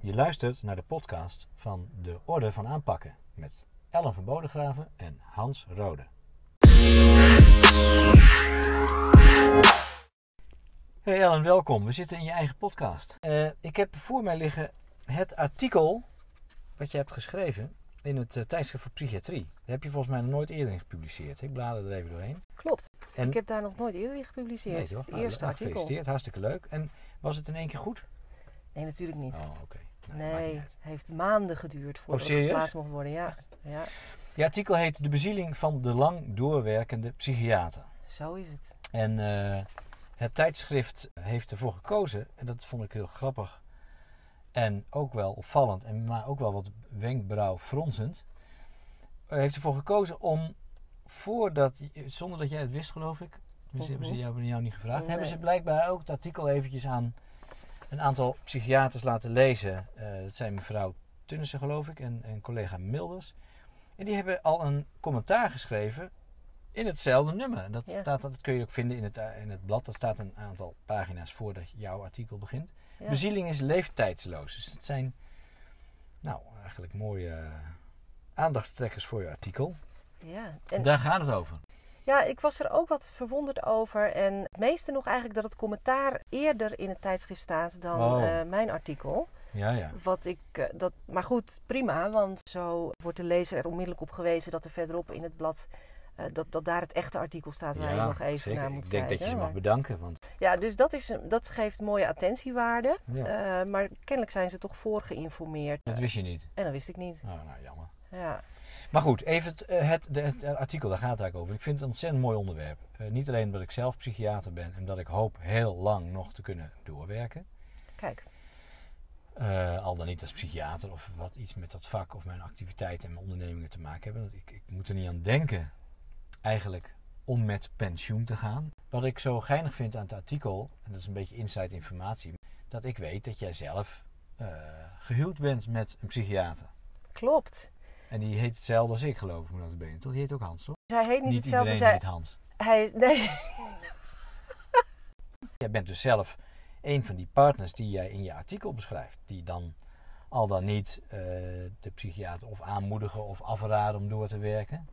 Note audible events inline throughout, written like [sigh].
Je luistert naar de podcast van de Orde van Aanpakken met Ellen van Bodegraven en Hans Rode. Hey Ellen, welkom. We zitten in je eigen podcast. Eh, ik heb voor mij liggen het artikel wat je hebt geschreven in het uh, tijdschrift voor psychiatrie. Daar heb je volgens mij nog nooit eerder in gepubliceerd. Ik blader er even doorheen. Klopt. En- Ik heb daar nog nooit eerder in gepubliceerd. Nee, toch? het Nou, eerste nou, artikel. Gefeliciteerd, hartstikke leuk. En was het in één keer goed? Nee, natuurlijk niet. Oh, oké. Nee, het heeft maanden geduurd voordat het serieus? geplaatst mocht worden. Ja, ja, Je artikel heet De bezieling van de lang doorwerkende psychiater. zo is het. En eh, het tijdschrift heeft ervoor gekozen, en dat vond ik heel grappig en ook wel opvallend, en maar ook wel wat wenkbrauwfronsend, heeft ervoor gekozen om voordat, zonder dat jij het wist geloof ik, dus hebben ze jou, jou niet gevraagd, Nee. hebben ze blijkbaar ook het artikel eventjes aan een aantal psychiaters laten lezen. Eh, dat zijn mevrouw Tunnissen geloof ik en, en collega Milders. En die hebben al een commentaar geschreven in hetzelfde nummer. Dat, Ja. staat, dat kun je ook vinden in het, eh, in het blad. Dat staat een aantal pagina's voordat jouw artikel begint. Ja. Bezieling is leeftijdsloos. Dus het zijn nou, eigenlijk mooie eh, aandachtstrekkers voor je artikel. Ja. En, Daar gaat het over. Ja, ik was er ook wat verwonderd over. En het meeste nog eigenlijk dat het commentaar eerder in het tijdschrift staat dan eh, mijn artikel. Ja, ja. Wat ik, eh, dat, maar goed, prima. Want zo wordt de lezer er onmiddellijk op gewezen dat er verderop in het blad... eh, dat, dat daar het echte artikel staat waar je nog even zeker. naar moet Ik denk kijken. dat je ze mag bedanken. Want, Ja, dus dat, is, dat geeft mooie attentiewaarde. ja, maar kennelijk zijn ze toch voor geïnformeerd. dat wist je niet. En dat wist ik niet. Oh, nou, jammer. Ja, Maar goed, even het, eh, het, het artikel, daar gaat het eigenlijk over. Ik vind het een ontzettend mooi onderwerp. Eh, niet alleen omdat ik zelf psychiater ben en dat ik hoop heel lang nog te kunnen doorwerken. kijk. Eh, al dan niet als psychiater of wat iets met dat vak of mijn activiteiten en mijn ondernemingen te maken hebben. Ik, ik moet er niet aan denken, eigenlijk, om met pensioen te gaan. Wat ik zo geinig vind aan het artikel, en dat is een beetje inside informatie, dat ik weet dat jij zelf eh, gehuwd bent met een psychiater. Klopt. En die heet hetzelfde als ik, geloof ik, moet benen. Toch? Die heet ook Hans, toch? Zij heet niet, Niet hetzelfde. iedereen Zij, heet Hans. hij, nee. [laughs] Jij bent dus zelf een van die partners die jij in je artikel beschrijft. Die dan al dan niet eh, de psychiater of aanmoedigen of afraden om door te werken.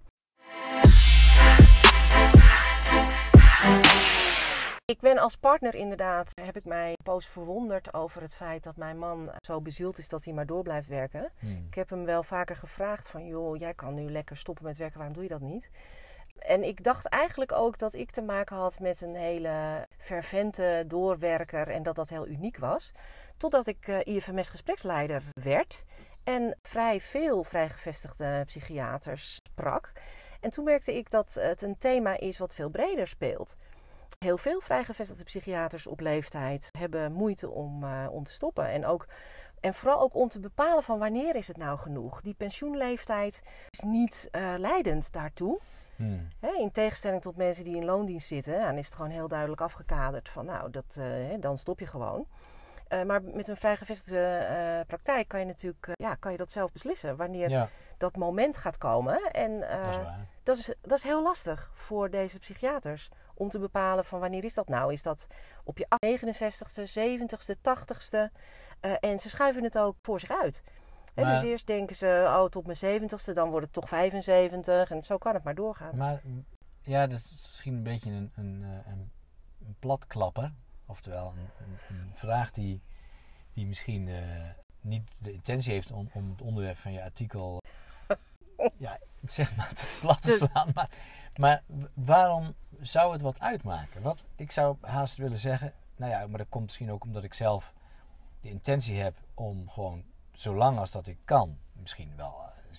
Ik ben als partner inderdaad, heb ik mij poos verwonderd over het feit dat mijn man zo bezield is dat hij maar door blijft werken. Hmm. Ik heb hem wel vaker gevraagd van, joh, jij kan nu lekker stoppen met werken, waarom doe je dat niet? En ik dacht eigenlijk ook dat ik te maken had met een hele fervente doorwerker en dat dat heel uniek was. Totdat ik eh, IFMS gespreksleider werd en vrij veel vrijgevestigde psychiaters sprak. En toen merkte ik dat het een thema is wat veel breder speelt. Heel veel vrijgevestigde psychiaters op leeftijd hebben moeite om, eh, om te stoppen. En, ook, en vooral ook om te bepalen van wanneer is het nou genoeg. Die pensioenleeftijd is niet eh, leidend daartoe. Hmm. Hè, in tegenstelling tot mensen die in loondienst zitten, dan is het gewoon heel duidelijk afgekaderd van nou, dat, eh, hè, dan stop je gewoon. Maar met een vrijgevestigde eh, praktijk kan je natuurlijk ja, kan je dat zelf beslissen wanneer Ja, dat moment gaat komen. En dat is waar. dat is, dat is heel lastig voor deze psychiaters. Om te bepalen van wanneer is dat nou? Is dat op je 69ste, 70ste, 80ste? Eh, en ze schuiven het ook voor zich uit. Dus eerst denken ze, oh tot mijn 70ste, dan wordt het toch 75. En zo kan het maar doorgaan. Maar ja, dat is misschien een beetje een, een, eh, een, een platklapper. Oftewel een, een, vraag die, die misschien eh, niet de intentie heeft om, om het onderwerp van je artikel [laughs] ja, zeg maar te plat te slaan. Maar, maar waarom zou het wat uitmaken? Wat, ik zou haast willen zeggen, nou ja, maar dat komt misschien ook omdat ik zelf de intentie heb om gewoon zo lang als dat ik kan, misschien wel eh,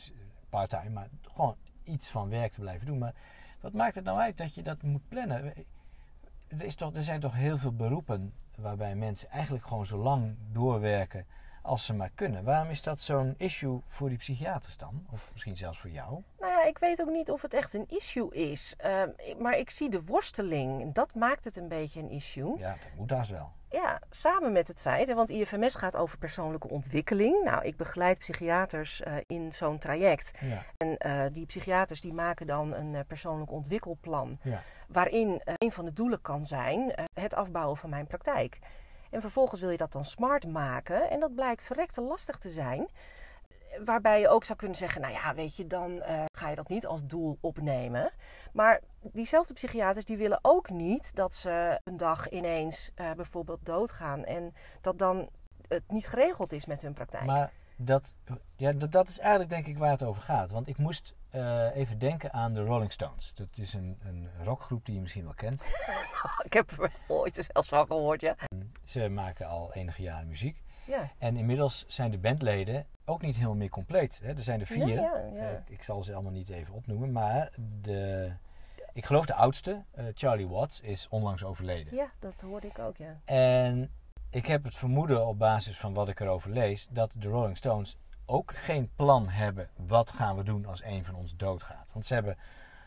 part-time, maar gewoon iets van werk te blijven doen. Maar wat maakt het nou uit dat je dat moet plannen? Er, is toch, er zijn toch heel veel beroepen waarbij mensen eigenlijk gewoon zo lang doorwerken als ze maar kunnen. Waarom is dat zo'n issue voor die psychiaters dan? Of misschien zelfs voor jou? Nou ja, ik weet ook niet of het echt een issue is. Ehm, maar ik zie de worsteling. En Dat maakt het een beetje een issue. Ja, dat moet haast wel. Ja, samen met het feit, want IFMS gaat over persoonlijke ontwikkeling. Nou, ik begeleid psychiaters eh, in zo'n traject. Ja, En eh, die psychiaters die maken dan een eh, persoonlijk ontwikkelplan. Ja. Waarin een van de doelen kan zijn het afbouwen van mijn praktijk. En vervolgens wil je dat dan smart maken. En dat blijkt verrekte lastig te zijn. Waarbij je ook zou kunnen zeggen, nou ja, weet je, dan uh, ga je dat niet als doel opnemen. Maar diezelfde psychiaters die willen ook niet dat ze een dag ineens uh, bijvoorbeeld doodgaan. En dat dan het niet geregeld is met hun praktijk. Maar dat, ja, dat, dat is eigenlijk denk ik waar het over gaat. Want ik moest uh, even denken aan de Rolling Stones. Dat is een, een rockgroep die je misschien wel kent. [laughs] ik heb er ooit eens wel van gehoord, ja. Ze maken al enige jaren muziek. Ja. En inmiddels zijn de bandleden ook niet helemaal meer compleet. Hè? Er zijn er vier. Ja, ja, ja. Uh, ik zal ze allemaal niet even opnoemen. Maar de, ik geloof de oudste, uh, Charlie Watts, is onlangs overleden. Ja, dat hoorde ik ook, ja. En ik heb het vermoeden op basis van wat ik erover lees, dat de Rolling Stones ook geen plan hebben. Wat gaan we doen als een van ons doodgaat? Want ze hebben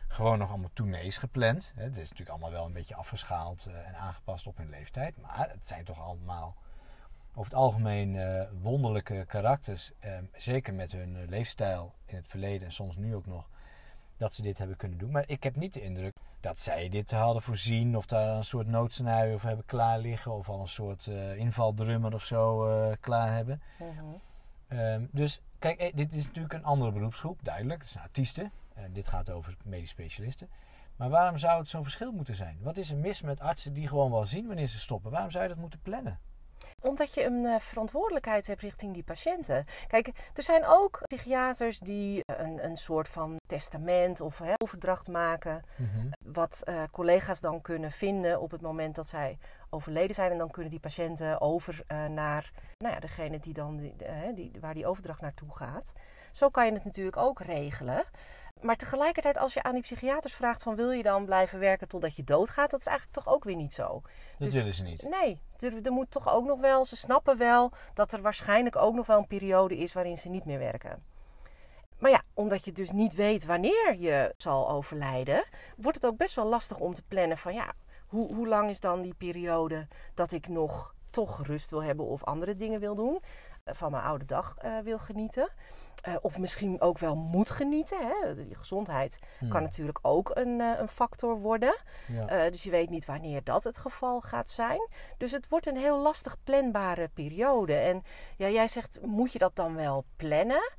gewoon nog allemaal tournees gepland. Het is natuurlijk allemaal wel een beetje afgeschaald uh, en aangepast op hun leeftijd. Maar het zijn toch allemaal over het algemeen uh, wonderlijke karakters. Uh, zeker met hun uh, leefstijl in het verleden en soms nu ook nog. Dat ze dit hebben kunnen doen. Maar ik heb niet de indruk dat zij dit hadden voorzien. Of daar een soort noodscenario voor hebben klaar liggen. Of al een soort invaldrummer of zo klaar hebben. -hmm. Dus kijk, dit is natuurlijk een andere beroepsgroep. Duidelijk. Het zijn artiesten. dit gaat over medisch specialisten. Maar waarom zou het zo'n verschil moeten zijn? Wat is er mis met artsen die gewoon wel zien wanneer ze stoppen? Waarom zou je dat moeten plannen? Omdat je een uh, verantwoordelijkheid hebt richting die patiënten. Kijk, er zijn ook psychiaters die een, een soort van testament of hè, overdracht maken. Mhm. Mm -hmm. Wat uh, collega's dan kunnen vinden op het moment dat zij overleden zijn. En dan kunnen die patiënten over uh, naar nou ja, degene die dan, die, die, waar die overdracht naartoe gaat. Zo kan je het natuurlijk ook regelen. Maar tegelijkertijd, als je aan die psychiaters vraagt van wil je dan blijven werken totdat je doodgaat, dat is eigenlijk toch ook weer niet zo. Dat dus, willen ze niet. Nee, er, er, moet toch ook nog wel, ze snappen wel dat er waarschijnlijk ook nog wel een periode is waarin ze niet meer werken. Maar ja, omdat je dus niet weet wanneer je zal overlijden, wordt het ook best wel lastig om te plannen van ja, hoe, hoe lang is dan die periode dat ik nog toch rust wil hebben of andere dingen wil doen, van mijn oude dag uh, wil genieten. Uh, of misschien ook wel moet genieten. Hè? Die gezondheid hmm. kan natuurlijk ook een, uh, een factor worden. Ja. Uh, dus je weet niet wanneer dat het geval gaat zijn. Dus het wordt een heel lastig planbare periode. En ja, jij zegt, moet je dat dan wel plannen?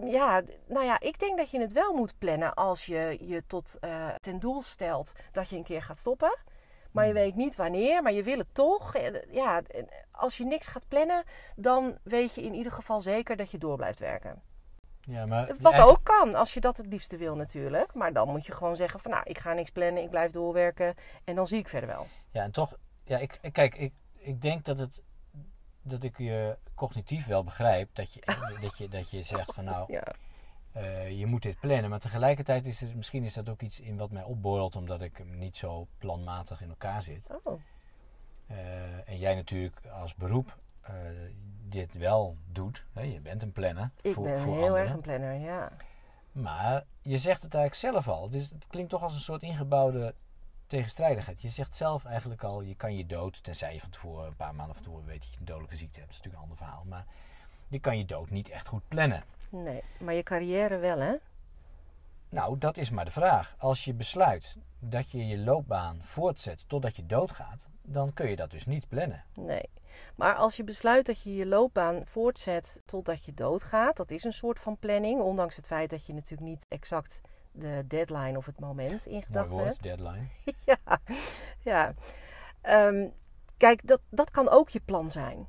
Ja, nou ja, ik denk dat je het wel moet plannen als je je tot ten doel stelt dat je een keer gaat stoppen. Maar je weet niet wanneer, maar je wil het toch. Ja, als je niks gaat plannen, dan weet je in ieder geval zeker dat je door blijft werken. Ja, maar Wat ook kan, als je dat het liefste wil natuurlijk. Maar dan moet je gewoon zeggen van nou, ik ga niks plannen, ik blijf doorwerken en dan zie ik verder wel. Ja, en toch, ja, ik, kijk, ik, ik denk dat het dat ik je cognitief wel begrijp dat je, [laughs] dat je, dat je zegt van nou, ja. Uh, je moet dit plannen. Maar tegelijkertijd is er, misschien is dat ook iets in wat mij opborrelt, omdat ik niet zo planmatig in elkaar zit. Oh. Uh, en jij natuurlijk als beroep uh, dit wel doet. Hè? Je bent een planner. Ik voor, ben voor heel anderen. erg een planner, ja. Maar je zegt het eigenlijk zelf al. Het, is, het klinkt toch als een soort ingebouwde tegenstrijdigheid. Je zegt zelf eigenlijk al, je kan je dood, tenzij je van tevoren een paar maanden van tevoren weet dat je een dodelijke ziekte hebt. Dat is natuurlijk een ander verhaal. Maar je kan je dood niet echt goed plannen. Nee, maar je carrière wel, hè? Nou, dat is maar de vraag. Als je besluit dat je je loopbaan voortzet totdat je doodgaat, dan kun je dat dus niet plannen. Nee. Maar als je besluit dat je je loopbaan voortzet totdat je doodgaat, dat is een soort van planning, ondanks het feit dat je natuurlijk niet exact de deadline of het moment in gedachten hebt. [laughs] deadline. ja, ja. Um, kijk, dat, dat kan ook je plan zijn.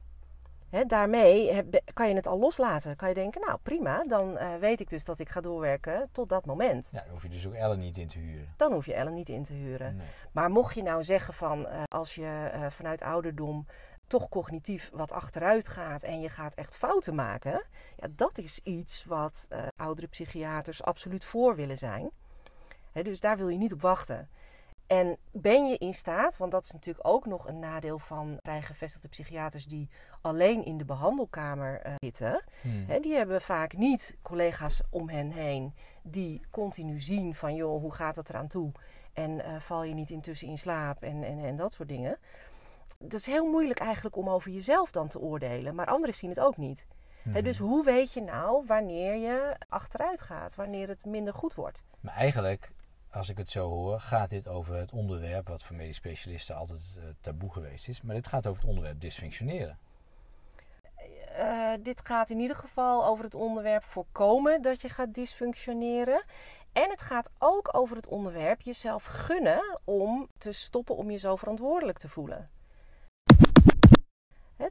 He, daarmee heb, kan je het al loslaten. Kan je denken, nou prima, dan uh, weet ik dus dat ik ga doorwerken tot dat moment. Ja, dan hoef je dus ook Ellen niet in te huren. Dan hoef je Ellen niet in te huren. Nee. Maar mocht je nou zeggen van, uh, als je uh, vanuit ouderdom toch cognitief wat achteruit gaat en je gaat echt fouten maken, ja, dat is iets wat oudere psychiaters absoluut voor willen zijn. He, dus daar wil je niet op wachten. En ben je in staat, want dat is natuurlijk ook nog een nadeel van vrijgevestigde psychiaters die alleen in de behandelkamer uh, zitten. Hmm. He, die hebben vaak niet collega's om hen heen die continu zien van joh, hoe gaat het eraan toe? En uh, val je niet intussen in slaap en, en, en dat soort dingen. Dat is heel moeilijk eigenlijk om over jezelf dan te oordelen, maar anderen zien het ook niet. Hmm. He, dus hoe weet je nou wanneer je achteruit gaat, wanneer het minder goed wordt? Maar eigenlijk als ik het zo hoor, gaat dit over het onderwerp wat voor medisch specialisten altijd uh, taboe geweest is. Maar dit gaat over het onderwerp dysfunctioneren. Uh, dit gaat in ieder geval over het onderwerp voorkomen dat je gaat dysfunctioneren. En het gaat ook over het onderwerp jezelf gunnen om te stoppen om je zo verantwoordelijk te voelen.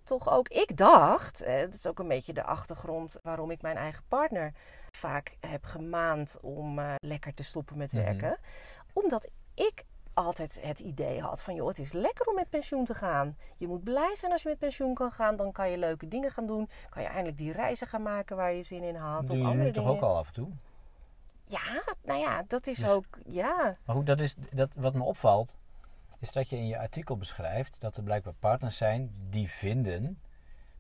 Toch ook, ik dacht, dat is ook een beetje de achtergrond waarom ik mijn eigen partner vaak heb gemaand om uh, lekker te stoppen met werken. Mm -hmm. Omdat ik altijd het idee had van, joh, het is lekker om met pensioen te gaan. Je moet blij zijn als je met pensioen kan gaan. Dan kan je leuke dingen gaan doen. Kan je eindelijk die reizen gaan maken waar je zin in had. Doe of je andere nu toch ook al af en toe? Ja, nou ja, dat is Dus- ook, ja. Maar goed, dat is, dat, wat me opvalt, is dat je in je artikel beschrijft dat er blijkbaar partners zijn die vinden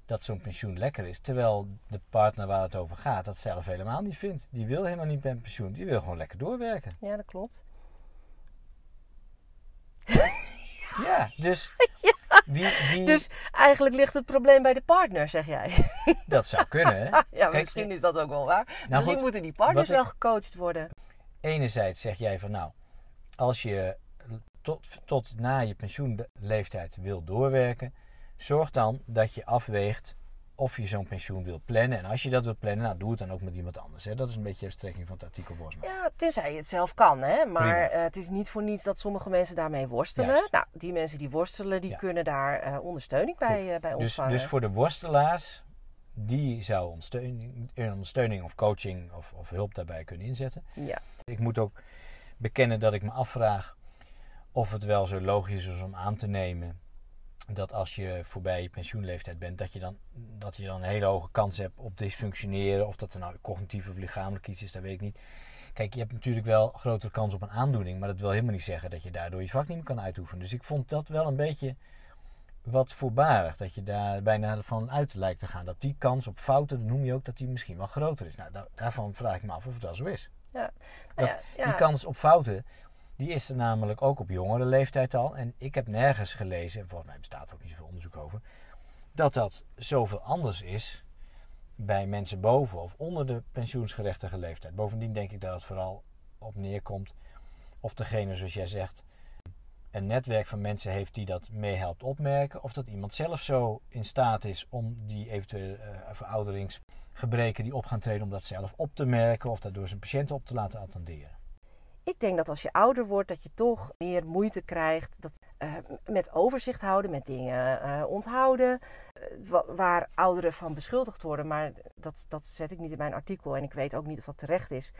dat zo'n pensioen lekker is. Terwijl de partner waar het over gaat dat zelf helemaal niet vindt. Die wil helemaal niet met pensioen. Die wil gewoon lekker doorwerken. Ja, dat klopt. [laughs] Ja, dus [laughs] wie, wie Dus eigenlijk ligt het probleem bij de partner, zeg jij. [laughs] dat zou kunnen. hè? ja, Kijk, misschien is dat ook wel waar. Nou Misschien goed, moeten die partners ik- wel gecoacht worden. enerzijds zeg jij van nou, als je tot, tot na je pensioenleeftijd wil doorwerken, zorg dan dat je afweegt of je zo'n pensioen wil plannen. En als je dat wilt plannen, nou, doe het dan ook met iemand anders. Hè? Dat is een beetje de strekking van het artikel volgens mij. Ja, tenzij je het zelf kan, hè. Maar eh, het is niet voor niets dat sommige mensen daarmee worstelen. Juist. Nou, die mensen die worstelen, die Ja. kunnen daar eh, ondersteuning bij, eh, bij Dus, ontvangen. dus voor de worstelaars, die zou ondersteuning, een ondersteuning of coaching of, of hulp daarbij kunnen inzetten. Ja, Ik moet ook bekennen dat ik me afvraag of het wel zo logisch is om aan te nemen dat als je voorbij je pensioenleeftijd bent, dat je dan, dat je dan een hele hoge kans hebt op dysfunctioneren. Of dat er nou cognitief of lichamelijk iets is, dat weet ik niet. Kijk, je hebt natuurlijk wel grotere kans op een aandoening, maar dat wil helemaal niet zeggen dat je daardoor je vak niet meer kan uitoefenen. Dus ik vond dat wel een beetje wat voorbarig, dat je daar bijna van uit lijkt te gaan. Dat die kans op fouten, dat noem je ook, dat die misschien wel groter is. Nou, da- daarvan vraag ik me af of het wel zo is. ja. Ja, ja. Die kans op fouten, die is er namelijk ook op jongere leeftijd al. En ik heb nergens gelezen, en volgens mij bestaat er ook niet zoveel onderzoek over, dat dat zoveel anders is bij mensen boven of onder de pensioensgerechtige leeftijd. Bovendien denk ik dat het vooral op neerkomt of degene, zoals jij zegt, een netwerk van mensen heeft die dat mee helpt opmerken. Of dat iemand zelf zo in staat is om die eventuele eh, verouderingsgebreken die op gaan treden, om dat zelf op te merken of dat door zijn patiënten op te laten attenderen. Ik denk dat als je ouder wordt, dat je toch meer moeite krijgt dat, eh, met overzicht houden, met dingen eh, onthouden, eh, wa- waar ouderen van beschuldigd worden. Maar dat, dat zet ik niet in mijn artikel en ik weet ook niet of dat terecht is.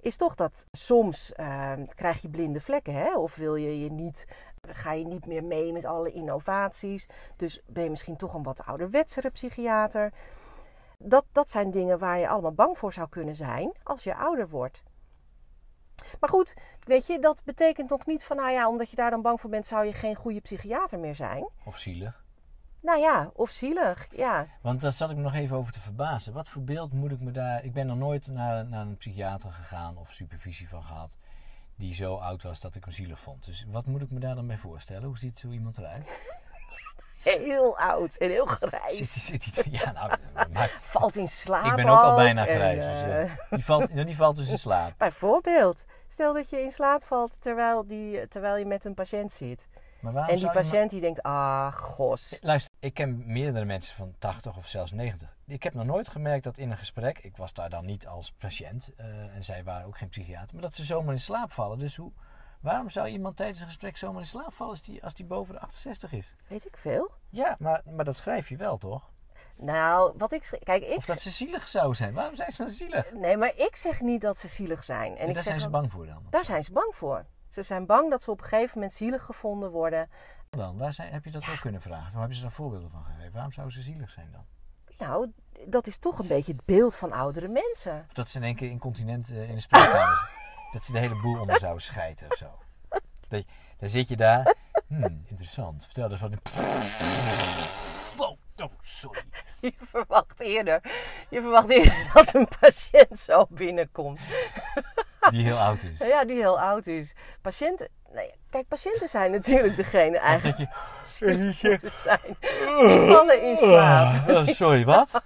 Is toch dat soms eh, krijg je blinde vlekken, hè? Of wil je je niet, ga je niet meer mee met alle innovaties. Dus ben je misschien toch een wat ouderwetsere psychiater. Dat, dat zijn dingen waar je allemaal bang voor zou kunnen zijn als je ouder wordt. Maar goed, weet je, dat betekent nog niet van, nou ja, omdat je daar dan bang voor bent, zou je geen goede psychiater meer zijn. Of zielig. Nou ja, of zielig, ja. Want daar zat ik me nog even over te verbazen. Wat voor beeld moet ik me daar. Ik ben nog nooit naar, naar een psychiater gegaan of supervisie van gehad. die zo oud was dat ik hem zielig vond. Dus wat moet ik me daar dan bij voorstellen? Hoe ziet zo iemand eruit? [laughs] Heel oud en heel grijs. Zit, zit, zit, ja, nou, [laughs] maar Valt in slaap ik ben ook al bijna en, grijs. dus, eh, eh, die, valt, die valt dus in slaap. [laughs] Bijvoorbeeld, stel dat je in slaap valt terwijl, die, terwijl je met een patiënt zit. Maar waarom En die patiënt die denkt, ah, gos. Luister, ik ken meerdere mensen van 80 of zelfs 90. Ik heb nog nooit gemerkt dat in een gesprek, ik was daar dan niet als patiënt eh, en zij waren ook geen psychiater, maar dat ze zomaar in slaap vallen. Dus hoe, waarom zou iemand tijdens een gesprek zomaar in slaap vallen als die, als die boven de 68 is? Weet ik veel? Ja, maar, maar dat schrijf je wel toch? Nou, wat ik... Kijk, ik... Of dat ze zielig zou zijn. Waarom zijn ze dan zielig? Nee, maar ik zeg niet dat ze zielig zijn. En En ik daar zeg zijn ze bang voor dan. Daar zijn ze bang voor. Ze zijn bang dat ze op een gegeven moment zielig gevonden worden. dan? Waar zijn, heb je dat ook kunnen vragen? Waar hebben ze daar voorbeelden van gegeven? Waarom zouden ze zielig zijn dan? Nou, dat is toch een beetje het beeld van oudere mensen. Of dat ze in één keer incontinent eh, in de spreekkamer. [laughs] Dat ze de hele boel onder zouden schijten of zo. Dat, dan zit je daar. Hmm, interessant. Vertel eens wat. Je verwacht eerder, je verwacht eerder [laughs] dat een patiënt zo binnenkomt. Die heel oud is. Ja, die heel oud is. Patiënten, nee, kijk, patiënten zijn natuurlijk degene eigenlijk dat [laughs] je. te zijn. Die vallen in slaap. Oh, sorry, wat?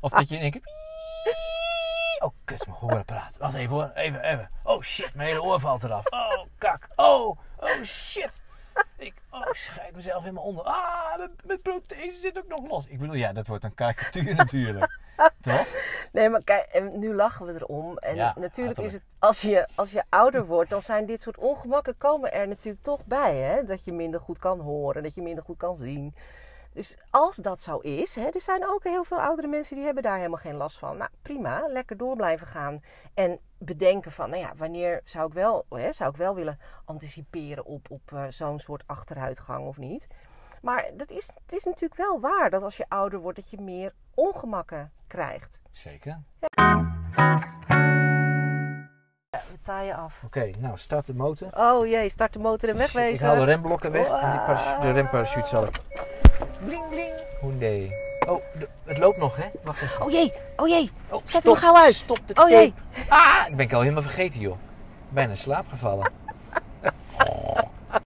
Of dat je in één keer. Oh, kut, mijn gehoorapparaat. Wacht even hoor. Even, even. Oh shit, mijn hele oor valt eraf. Oh, kak. Oh, oh shit. Ik oh, scheid mezelf helemaal onder. Ah, mijn, mijn prothese zit ook nog los. Ik bedoel, ja, dat wordt een karikatuur [laughs] natuurlijk. Toch? Nee, maar kijk, en nu lachen we erom. En Ja, natuurlijk is het, als je, als je ouder wordt, dan zijn dit soort ongemakken komen er natuurlijk toch bij. Hè? Dat je minder goed kan horen, dat je minder goed kan zien. Dus als dat zo is, hè, er zijn ook heel veel oudere mensen die hebben daar helemaal geen last van. Nou, prima, lekker door blijven gaan. En bedenken van, nou ja, wanneer zou ik wel, hè, zou ik wel willen anticiperen op, op eh, zo'n soort achteruitgang of niet. Maar dat is, het is natuurlijk wel waar dat als je ouder wordt, dat je meer ongemakken krijgt. Zeker. We taaien af. Oké, nou, start de motor. Oh jee, start de motor en Ik wegwezen. haal de remblokken weg en die de remparachute zal ik... Bling bling. Hoendé. Oh, het loopt nog, hè? Wacht even. Oh jee, oh jee. Oh, Zet hem gauw uit. Stop de Oh jee. Ah, dat ben ik al helemaal vergeten, joh. Bijna in slaap gevallen. [laughs]